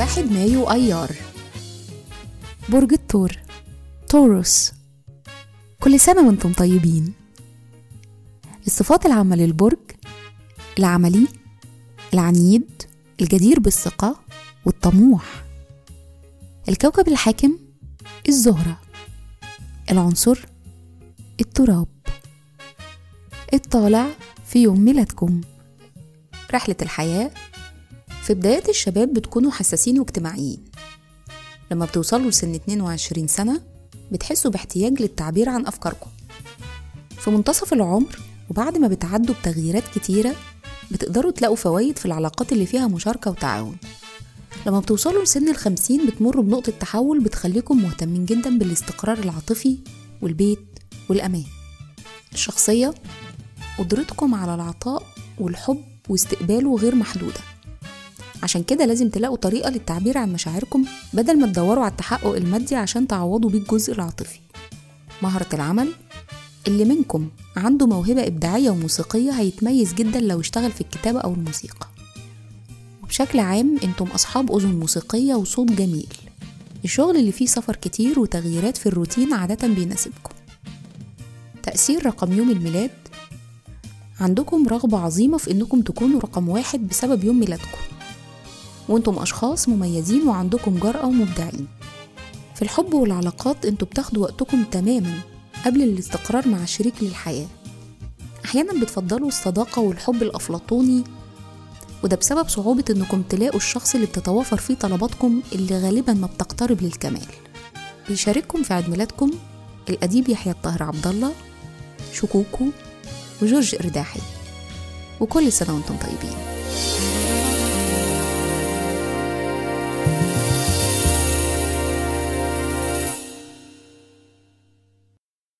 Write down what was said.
واحد مايو أيار. برج الثور توروس كل سنة وأنتم طيبين. الصفات العامة للبرج العملي العنيد الجدير بالثقة والطموح. الكوكب الحاكم الزهرة. العنصر التراب. الطالع في يوم ميلادكم. رحلة الحياة في بدايات الشباب بتكونوا حساسين واجتماعيين. لما بتوصلوا لسن 22 سنة بتحسوا باحتياج للتعبير عن أفكاركم. في منتصف العمر وبعد ما بتعدوا بتغييرات كتيرة بتقدروا تلاقوا فوايد في العلاقات اللي فيها مشاركة وتعاون. لما بتوصلوا لسن الخمسين بتمروا بنقطة تحول بتخليكم مهتمين جدا بالاستقرار العاطفي والبيت والأمان. الشخصية قدرتكم على العطاء والحب واستقباله غير محدودة. عشان كده لازم تلاقوا طريقة للتعبير عن مشاعركم بدل ما تدوروا على التحقق المادي عشان تعوضوا بيه الجزء العاطفي. مهرة العمل اللي منكم عنده موهبة إبداعية وموسيقية هيتميز جدا لو اشتغل في الكتابة أو الموسيقى. وبشكل عام أنتم أصحاب أذن موسيقية وصوت جميل. الشغل اللي فيه سفر كتير وتغييرات في الروتين عادة بيناسبكم. تأثير رقم يوم الميلاد عندكم رغبة عظيمة في إنكم تكونوا رقم واحد بسبب يوم ميلادكم. وأنتم أشخاص مميزين وعندكم جرأة ومبدعين. في الحب والعلاقات أنتوا بتاخدوا وقتكم تماما قبل الاستقرار مع الشريك للحياة. أحيانا بتفضلوا الصداقة والحب الأفلاطوني وده بسبب صعوبة إنكم تلاقوا الشخص اللي بتتوافر فيه طلباتكم اللي غالبا ما بتقترب للكمال. بيشارككم في عيد ميلادكم الأديب يحيى الطاهر عبد الله شكوكو وجورج إرداحي. وكل سنة وأنتم طيبين.